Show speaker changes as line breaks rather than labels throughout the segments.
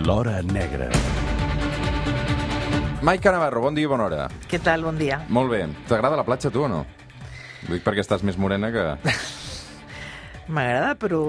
L'Hora Negra.
Maica Navarro, bon dia i bona hora.
Què tal? Bon dia.
Molt bé. T'agrada la platja, tu, o no? Ho dic perquè estàs més morena que...
M'agrada, però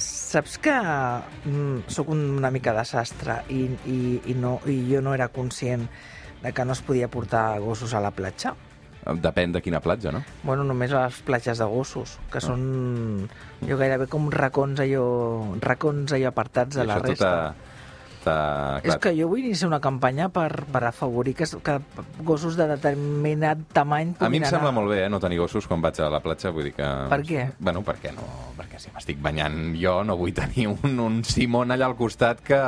saps que mm, sóc una mica desastre i, i, i, no, i jo no era conscient de que no es podia portar gossos a la platja.
Depèn de quina platja, no?
Bueno, només a les platges de gossos, que són jo gairebé com racons allò, racons allò apartats de
I
la
això tu t'ha... t'ha-
És
clar,
que jo vull iniciar una campanya per, per afavorir que, que gossos de determinat tamany
A mi em
puguin
sembla
anar-
molt bé, eh, no tenir gossos quan vaig a la platja, vull dir que...
Per què?
Bueno, perquè no... Perquè si m'estic banyant jo no vull tenir un, un Simón allà al costat que...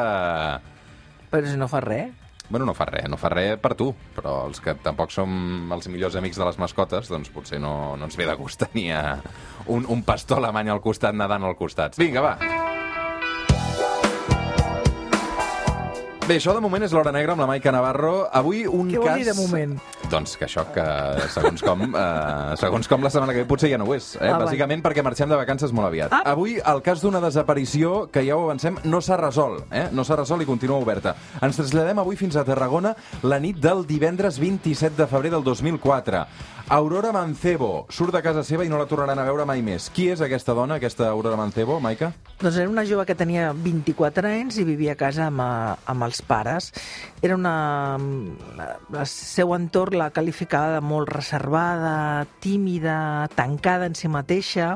Però si no fa res.
Bueno, no fa res, no fa res per tu, però els que tampoc som els millors amics de les mascotes, doncs potser no, no ens ve de gust tenir eh, un, un pastor alemany al costat nedant al costat. Vinga, va! Bé, això de moment és l'Hora Negra amb la Maica Navarro. Avui un
Què vol
cas...
dir de moment?
Doncs que això, que segons com, eh, segons com la setmana que ve potser ja no ho és. Eh?
Ah,
Bàsicament perquè marxem de vacances molt aviat.
Ah.
Avui el cas d'una desaparició que ja ho avancem no s'ha resolt. Eh? No s'ha resolt i continua oberta. Ens traslladem avui fins a Tarragona la nit del divendres 27 de febrer del 2004. Aurora Mancebo surt de casa seva i no la tornaran a veure mai més. Qui és aquesta dona, aquesta Aurora Mancebo, Maica?
Doncs era una jove que tenia 24 anys i vivia a casa amb, eh, amb els pares. Era una... El seu entorn la qualificava de molt reservada, tímida, tancada en si mateixa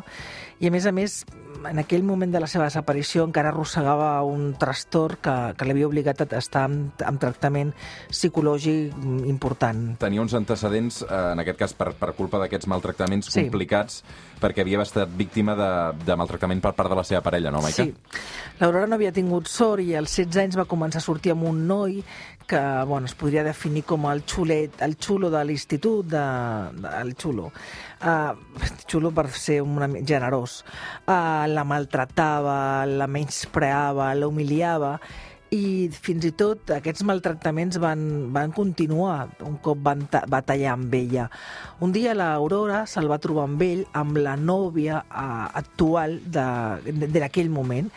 i, a més a més, en aquell moment de la seva desaparició encara arrossegava un trastorn que, que l'havia obligat a estar amb, amb tractament psicològic important.
Tenia uns antecedents, eh, en aquest cas per, per culpa d'aquests maltractaments
Sí.
complicats, perquè havia estat víctima de, de maltractament per part de la seva parella, no, Maica?
Sí. L'Aurora no havia tingut sort i als 16 anys va començar a sortir amb un noi que bueno, es podria definir com el xulet, el xulo de l'institut, de, de, el xulo. Uh, xulo per ser una, generós. Uh, la maltratava, la menyspreava, la humiliava i fins i tot aquests maltractaments van, van continuar un cop van ta va tallar amb ella. Un dia l'Aurora se'l va trobar amb ell, amb la nòvia uh, actual d'aquell moment,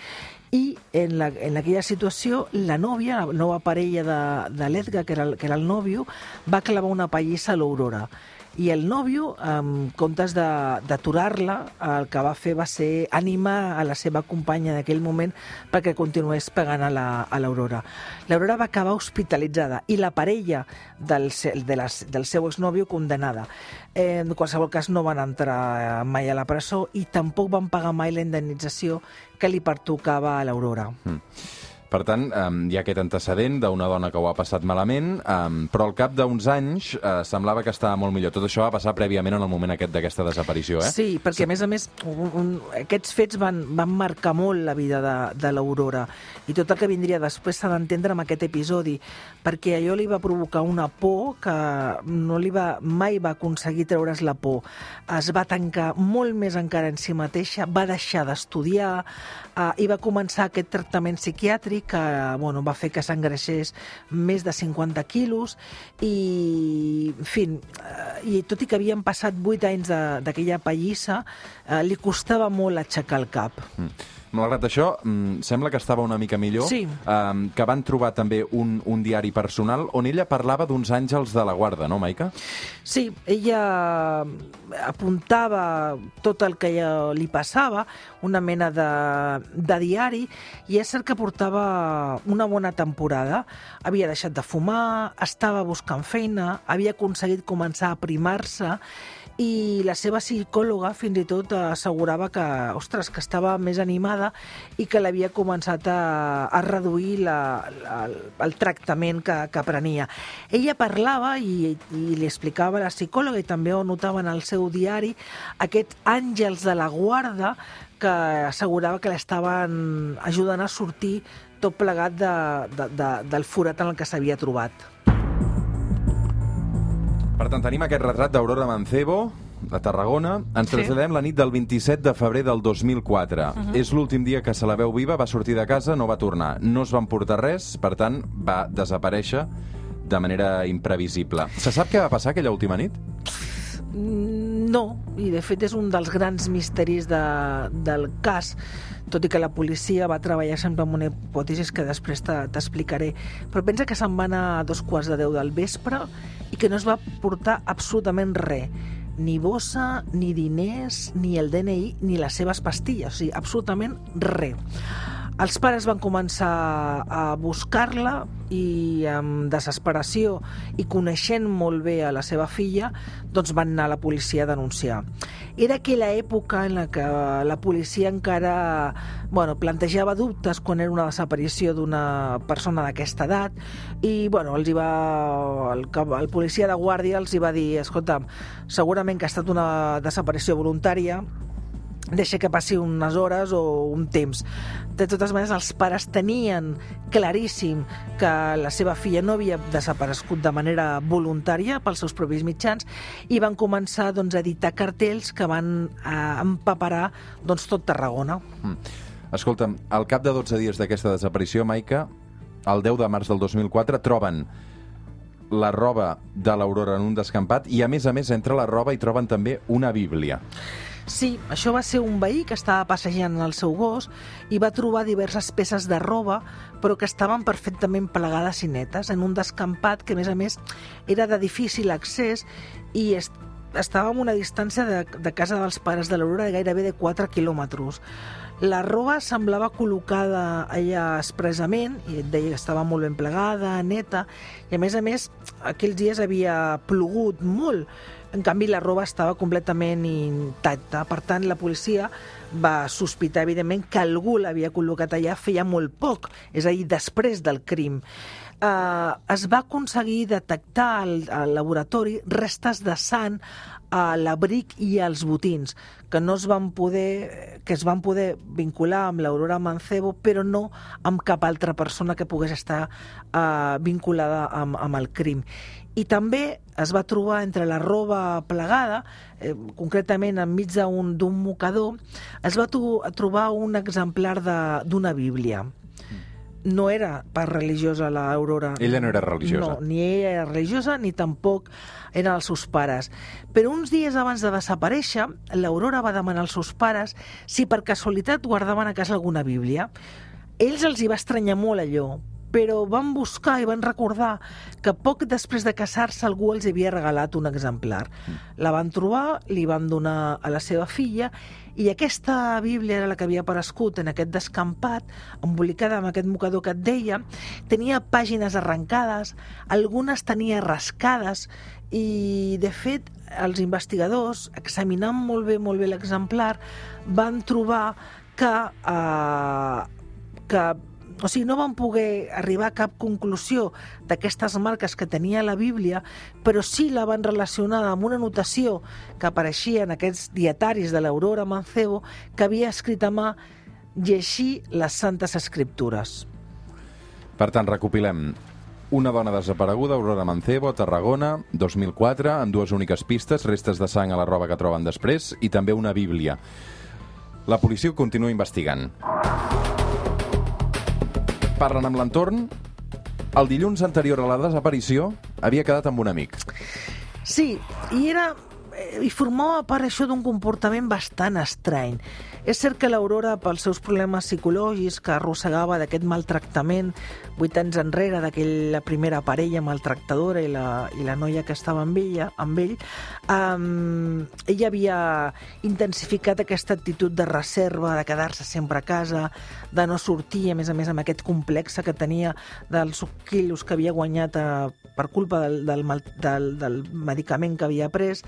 i en, la, en aquella situació la nòvia, la nova parella de, de l'Edgar, que, era que era el nòvio, va clavar una pallissa a l'Aurora. I el nòvio, en comptes d'aturar-la, el que va fer va ser animar a la seva companya d'aquell moment perquè continués pegant a la- a l'Aurora. L'Aurora va acabar hospitalitzada i la parella del, de les, del seu exnòvio condenada. Eh, en qualsevol cas no van entrar mai a la presó i tampoc van pagar mai la indemnització que li pertocava a l'Aurora.
Per tant, um, hi ha aquest antecedent d'una dona que ho ha passat malament, um, però al cap d'uns anys uh, semblava que estava molt millor. Tot això va passar prèviament en el moment aquest d'aquesta desaparició, eh?
Sí, perquè a més a més un, un, aquests fets van, van marcar molt la vida de, de l'Aurora i tot el que vindria després s'ha d'entendre amb aquest episodi perquè allò li va provocar una por que no li va, mai va aconseguir treure's la por. Es va tancar molt més encara en si mateixa, va deixar d'estudiar eh, i va començar aquest tractament psiquiàtric que bueno, va fer que s'engreixés més de 50 quilos i, en fi, eh, i tot i que havien passat 8 anys d'aquella pallissa, eh, li costava molt aixecar el cap.
Mm. Malgrat això, mm, sembla que estava una mica millor,
Sí.
um, que van trobar també un, un diari personal on ella parlava d'uns àngels de la guarda, no, Maica?
Sí, ella apuntava tot el que li passava, una mena de, de diari, i és cert que portava una bona temporada. Havia deixat de fumar, estava buscant feina, havia aconseguit començar a primar-se, i la seva psicòloga fins i tot assegurava que, ostres, que estava més animada i que l'havia començat a, a reduir la, la, el, tractament que, que prenia. Ella parlava i, i li explicava a la psicòloga i també ho notava en el seu diari aquests àngels de la guarda que assegurava que l'estaven ajudant a sortir tot plegat de, de, de, del forat en el que s'havia trobat.
Per tant, tenim aquest retrat d'Aurora Mancebo, de Tarragona. Ens
Sí.
traslladem la nit del 27 de febrer del 2004. Uh -huh. És l'últim dia que se la veu viva, va sortir de casa, no va tornar. No es van portar res, per tant, va desaparèixer de manera imprevisible. Se sap què va passar aquella última nit?
Mm, No, i de fet és un dels grans misteris de, del cas, tot i que la policia va treballar sempre amb una hipòtesi que després t'explicaré. Però pensa que se'n va anar a dos quarts de deu del vespre i que no es va portar absolutament res ni bossa, ni diners, ni el DNI, ni les seves pastilles, o sigui, absolutament res. Els pares van començar a buscar-la i amb desesperació i coneixent molt bé a la seva filla, doncs van anar a la policia a denunciar. Era aquella època en la que la policia encara bueno, plantejava dubtes quan era una desaparició d'una persona d'aquesta edat i bueno, els hi va, el, el policia de guàrdia els hi va dir escolta, segurament que ha estat una desaparició voluntària deixa que passi unes hores o un temps. De totes maneres, els pares tenien claríssim que la seva filla no havia desaparegut de manera voluntària pels seus propis mitjans i van començar doncs, a editar cartells que van eh, empaparar doncs, tot Tarragona. Mm.
Escolta'm, al cap de 12 dies d'aquesta desaparició, Maica, el 10 de març del 2004, troben la roba de l'Aurora en un descampat i, a més a més, entre la roba hi troben també una bíblia.
Sí, això va ser un veí que estava passejant el seu gos i va trobar diverses peces de roba, però que estaven perfectament plegades i netes, en un descampat que, a més a més, era de difícil accés i est estava a una distància de, de casa dels pares de l'Aurora de gairebé de 4 quilòmetres. La roba semblava col·locada allà expressament, i et deia que estava molt ben plegada, neta, i a més a més, aquells dies havia plogut molt, en canvi, la roba estava completament intacta. Per tant, la policia va sospitar, evidentment, que algú l'havia col·locat allà feia molt poc, és a dir, després del crim. Uh, es va aconseguir detectar al, al laboratori restes de sang a l'abric i als botins, que no es van poder, que es van poder vincular amb l'Aurora Mancebo, però no amb cap altra persona que pogués estar uh, vinculada amb, amb el crim i també es va trobar entre la roba plegada, eh, concretament enmig d'un mocador, es va trobar un exemplar d'una Bíblia. No era per religiosa l'Aurora.
Ella no era religiosa.
No, ni ella era religiosa, ni tampoc eren els seus pares. Però uns dies abans de desaparèixer, l'Aurora va demanar als seus pares si per casualitat guardaven a casa alguna Bíblia. Ells els hi va estranyar molt allò, però van buscar i van recordar que poc després de casar-se algú els havia regalat un exemplar. La van trobar, li van donar a la seva filla i aquesta Bíblia era la que havia aparegut en aquest descampat, embolicada amb aquest mocador que et deia, tenia pàgines arrencades, algunes tenia rascades i, de fet, els investigadors, examinant molt bé, molt bé l'exemplar, van trobar que, eh, que o sigui, no van poder arribar a cap conclusió d'aquestes marques que tenia la Bíblia, però sí la van relacionar amb una notació que apareixia en aquests dietaris de l'Aurora Mancebo que havia escrit a mà llegir les Santes Escriptures.
Per tant, recopilem. Una dona desapareguda, Aurora Mancebo, a Tarragona, 2004, amb dues úniques pistes, restes de sang a la roba que troben després i també una Bíblia. La policia continua investigant parlen amb l'entorn, el dilluns anterior a la desaparició havia quedat amb un amic.
Sí, i era i formava part això d'un comportament bastant estrany. És cert que l'Aurora, pels seus problemes psicològics que arrossegava d'aquest maltractament vuit anys enrere d'aquella primera parella maltractadora i la, i la noia que estava amb ella, amb ell, um, ella havia intensificat aquesta actitud de reserva, de quedar-se sempre a casa, de no sortir, a més a més amb aquest complex que tenia dels quilos que havia guanyat a, eh, per culpa del, del, del, del medicament que havia pres,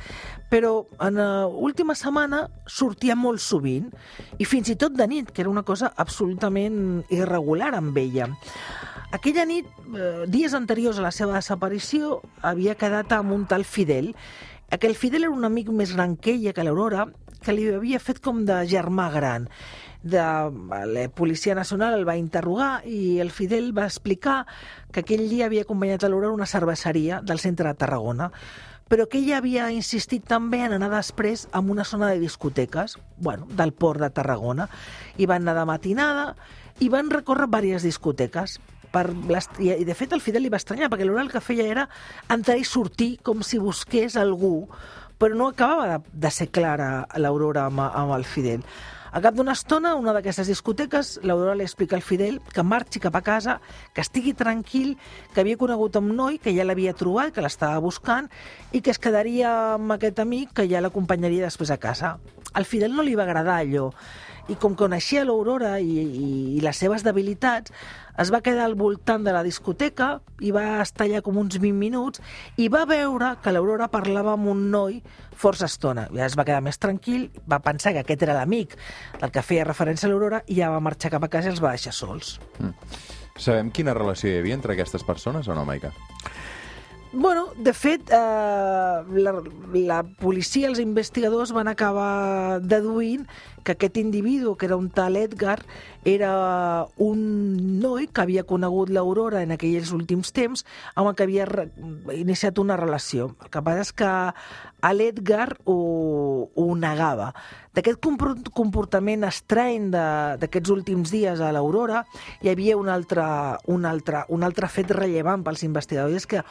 però en l'última setmana sortia molt sovint i fins i tot de nit, que era una cosa absolutament irregular amb ella. Aquella nit, eh, dies anteriors a la seva desaparició, havia quedat amb un tal Fidel. Aquell Fidel era un amic més gran que ella, que l'Aurora, que li havia fet com de germà gran. De, la Policia Nacional el va interrogar i el Fidel va explicar que aquell dia havia acompanyat a l'Aurora una cerveseria del centre de Tarragona però que ella havia insistit també en anar després a una zona de discoteques, bueno, del port de Tarragona. I van anar de matinada i van recórrer diverses discoteques. Per. I, de fet, el Fidel li va estranyar, perquè l'hora el que feia era entrar i sortir com si busqués algú però no acabava de, de ser clara l'Aurora amb, amb el Fidel. Al cap d'una estona, una d'aquestes discoteques, l'Aurora li explica al Fidel que marxi cap a casa, que estigui tranquil, que havia conegut un noi que ja l'havia trobat, que l'estava buscant, i que es quedaria amb aquest amic que ja l'acompanyaria després a casa. Al Fidel no li va agradar allò, i com coneixia l'Aurora i, i, i les seves debilitats, es va quedar al voltant de la discoteca i va estar allà com uns 20 minuts i va veure que l'Aurora parlava amb un noi força estona. Ja es va quedar més tranquil, va pensar que aquest era l'amic del que feia referència a l'Aurora i ja va marxar cap a casa i els va deixar sols. Mm.
Sabem quina relació hi havia entre aquestes persones o no, Maica?
Bueno, de fet, eh, la, la policia, els investigadors van acabar deduint que aquest individu, que era un tal Edgar, era un noi que havia conegut l'Aurora en aquells últims temps amb el que havia iniciat una relació. El que passa és que l'Edgar ho, ho negava. D'aquest comportament estrany d'aquests últims dies a l'Aurora hi havia un altre, un, altre, un altre fet rellevant pels investigadors, és que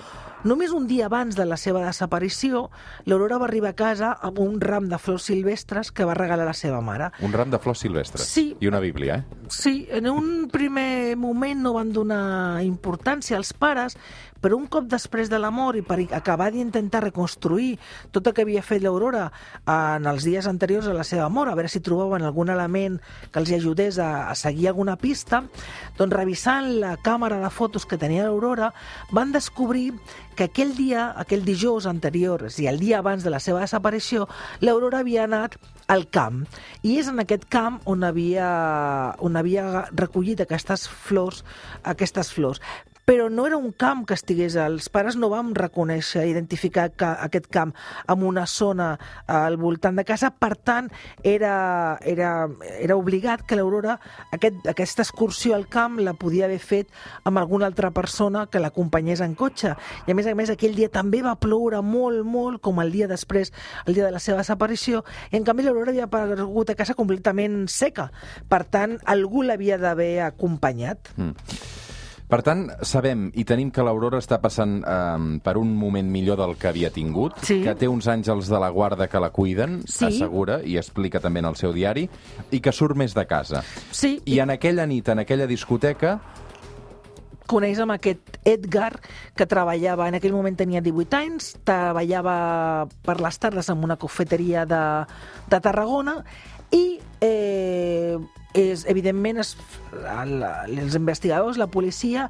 només un dia abans de la seva desaparició, l'Aurora va arribar a casa amb un ram de flors silvestres que va regalar la seva mare.
Un ram de flors silvestres.
Sí.
I una bíblia, eh?
Sí, en un primer moment no van donar importància als pares, però un cop després de l'amor i per acabar d'intentar reconstruir tot el que havia fet l'Aurora en els dies anteriors a la seva mort, a veure si trobaven algun element que els ajudés a, a seguir alguna pista, doncs revisant la càmera de fotos que tenia l'Aurora, van descobrir que aquell dia, aquell dijous anterior, i el dia abans de la seva desaparició, l'Aurora havia anat al camp. I és en aquest camp on havia, on havia recollit aquestes flors, aquestes flors però no era un camp que estigués... Els pares no vam reconèixer, identificar que aquest camp amb una zona al voltant de casa, per tant, era, era, era obligat que l'Aurora aquest, aquesta excursió al camp la podia haver fet amb alguna altra persona que l'acompanyés en cotxe. I a més a més, aquell dia també va ploure molt, molt, com el dia després, el dia de la seva desaparició, i en canvi l'Aurora havia aparegut a casa completament seca. Per tant, algú l'havia d'haver acompanyat. Mm.
Per tant, sabem i tenim que l'Aurora està passant eh, per un moment millor del que havia tingut,
sí.
que té uns àngels de la guarda que la cuiden,
sí.
assegura, i explica també en el seu diari, i que surt més de casa.
Sí.
I en aquella nit, en aquella discoteca,
coneix amb aquest Edgar, que treballava, en aquell moment tenia 18 anys, treballava per les tardes en una cofeteria de, de Tarragona, i eh, és, evidentment, es, el, els investigadors, la policia,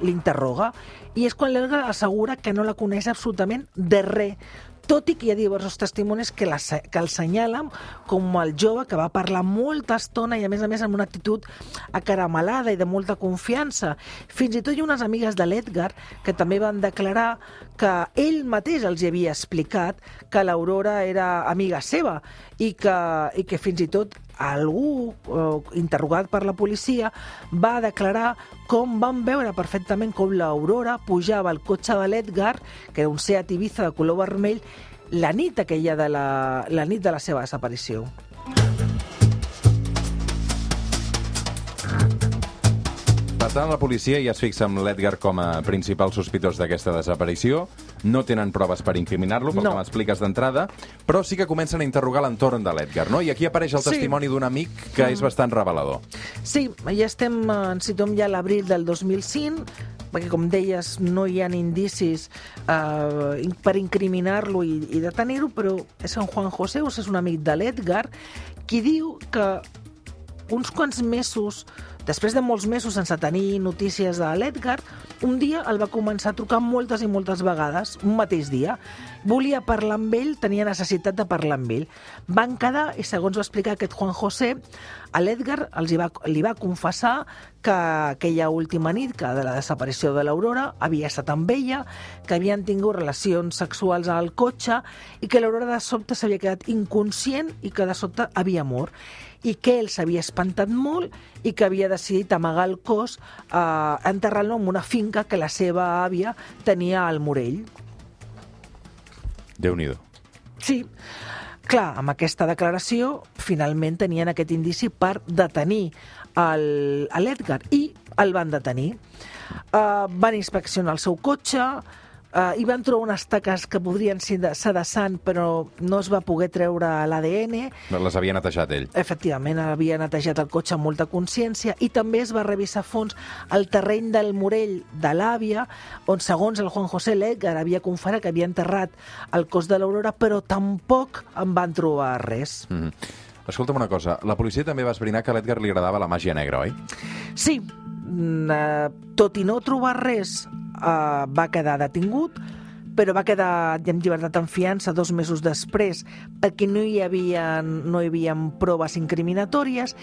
l'interroga. I és quan l'Elga assegura que no la coneix absolutament de res, tot i que hi ha diversos testimonis que, la, que el senyalen com el jove que va parlar molta estona i a més a més amb una actitud acaramelada i de molta confiança. Fins i tot hi ha unes amigues de l'Edgar que també van declarar que ell mateix els havia explicat que l'Aurora era amiga seva i que, i que fins i tot algú eh, interrogat per la policia va declarar com van veure perfectament com l'Aurora pujava al cotxe de l'Edgar, que era un Seat Ibiza de color vermell, la nit aquella de la, la nit de la seva desaparició.
Per tant, la policia ja es fixa amb l'Edgar com a principal sospitós d'aquesta desaparició. No tenen proves per incriminar-lo, pel
no.
que m'expliques d'entrada, però sí que comencen a interrogar l'entorn de l'Edgar, no? I aquí apareix el
sí.
testimoni d'un amic que mm. és bastant revelador.
Sí, ja estem, ens situem ja l'abril del 2005, perquè, com deies, no hi ha indicis eh, per incriminar-lo i, i detenir-ho, però és en Juan José, és un amic de l'Edgar, qui diu que uns quants mesos Després de molts mesos sense tenir notícies de l'Edgar, un dia el va començar a trucar moltes i moltes vegades, un mateix dia. Volia parlar amb ell, tenia necessitat de parlar amb ell. Van quedar, i segons va explicar aquest Juan José, a l'Edgar va, li va confessar que aquella última nit, que de la desaparició de l'Aurora, havia estat amb ella, que havien tingut relacions sexuals al cotxe i que l'Aurora de sobte s'havia quedat inconscient i que de sobte havia mort i que ell s'havia espantat molt i que havia decidit amagar el cos eh, enterrant-lo en una finca que la seva àvia tenia al Morell.
déu nhi
Sí. Clar, amb aquesta declaració, finalment tenien aquest indici per detenir l'Edgar i el van detenir. Uh, van inspeccionar el seu cotxe, Uh, hi van trobar unes taques que podrien ser de, ser de sant, però no es va poder treure l'ADN.
Les havia netejat ell.
Efectivament, havia netejat el cotxe amb molta consciència i també es va revisar a fons el terreny del Morell de l'àvia, on segons el Juan José Ledgar havia confessat que havia enterrat el cos de l'Aurora, però tampoc en van trobar res.
Mm -hmm. Escolta'm una cosa, la policia també va esbrinar que a l'Edgar li agradava la màgia negra, oi?
Sí, uh, tot i no trobar res, uh, va quedar detingut, però va quedar en llibertat en fiança dos mesos després perquè no hi havia, no hi havia proves incriminatòries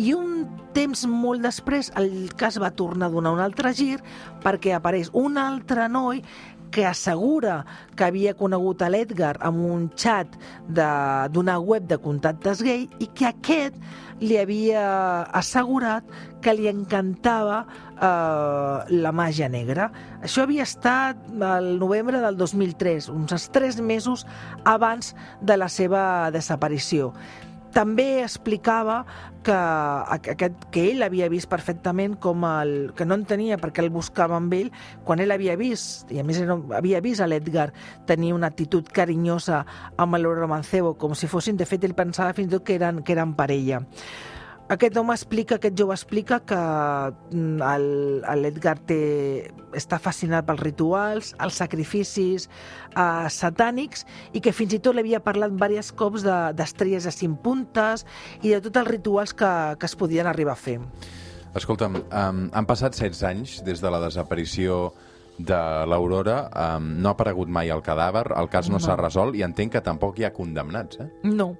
i un temps molt després el cas va tornar a donar un altre gir perquè apareix un altre noi que assegura que havia conegut a l'Edgar amb un xat d'una web de contactes gay i que aquest li havia assegurat que li encantava eh, la màgia negra. Això havia estat el novembre del 2003, uns tres mesos abans de la seva desaparició també explicava que, aquest, que ell havia vist perfectament com el, que no entenia perquè el buscava amb ell quan ell havia vist, i a més havia vist a l'Edgar tenir una actitud carinyosa amb l'Aurora Mancebo, com si fossin, de fet ell pensava fins i tot que eren, que eren parella. Aquest home explica, aquest jove explica que mm, l'Edgar està fascinat pels rituals, els sacrificis eh, satànics i que fins i tot l'havia parlat diversos cops d'estrelles de, de cinc puntes i de tots els rituals que, que es podien arribar a fer.
Escolta'm, um, han passat 16 anys des de la desaparició de l'Aurora, um, no ha aparegut mai el cadàver, el cas no, no. s'ha resolt i entenc que tampoc hi ha condemnats, eh?
No.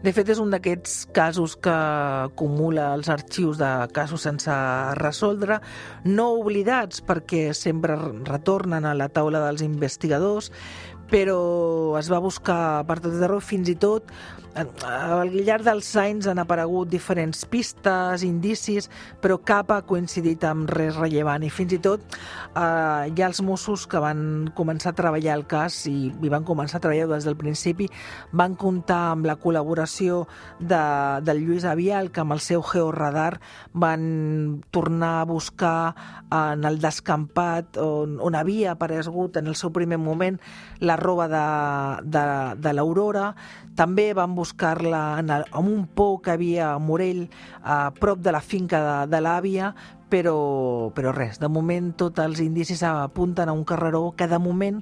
De fet, és un d'aquests casos que acumula els arxius de casos sense resoldre, no oblidats perquè sempre retornen a la taula dels investigadors, però es va buscar per tot arreu, fins i tot al llarg dels anys han aparegut diferents pistes, indicis, però cap ha coincidit amb res rellevant. I fins i tot eh, ha els Mossos que van començar a treballar el cas i, i van començar a treballar des del principi, van comptar amb la col·laboració de, del Lluís Avial, que amb el seu georadar van tornar a buscar en el descampat on, on havia aparegut en el seu primer moment la roba de, de, de l'Aurora, també van buscar-la en, en un pou que havia a Morell, a prop de la finca de, de l'àvia, però, però res, de moment tots els indicis apunten a un carreró que de moment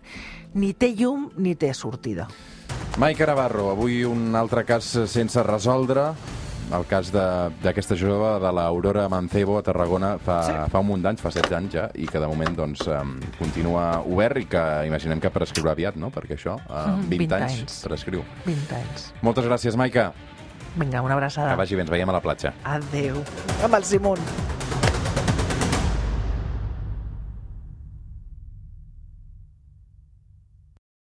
ni té llum ni té sortida.
Maica Navarro, avui un altre cas sense resoldre, el cas d'aquesta jove de l'Aurora Mancebo a Tarragona fa, sí. fa un munt d'anys, fa 16 anys ja, i que de moment doncs, um, continua obert i que imaginem que prescriurà aviat, no? Perquè això, uh, 20, 20 anys, anys prescriu.
20 anys.
Moltes gràcies, Maica.
Vinga, una abraçada.
Que vagi bé, ens veiem a la platja.
Adéu. Amb el Simón.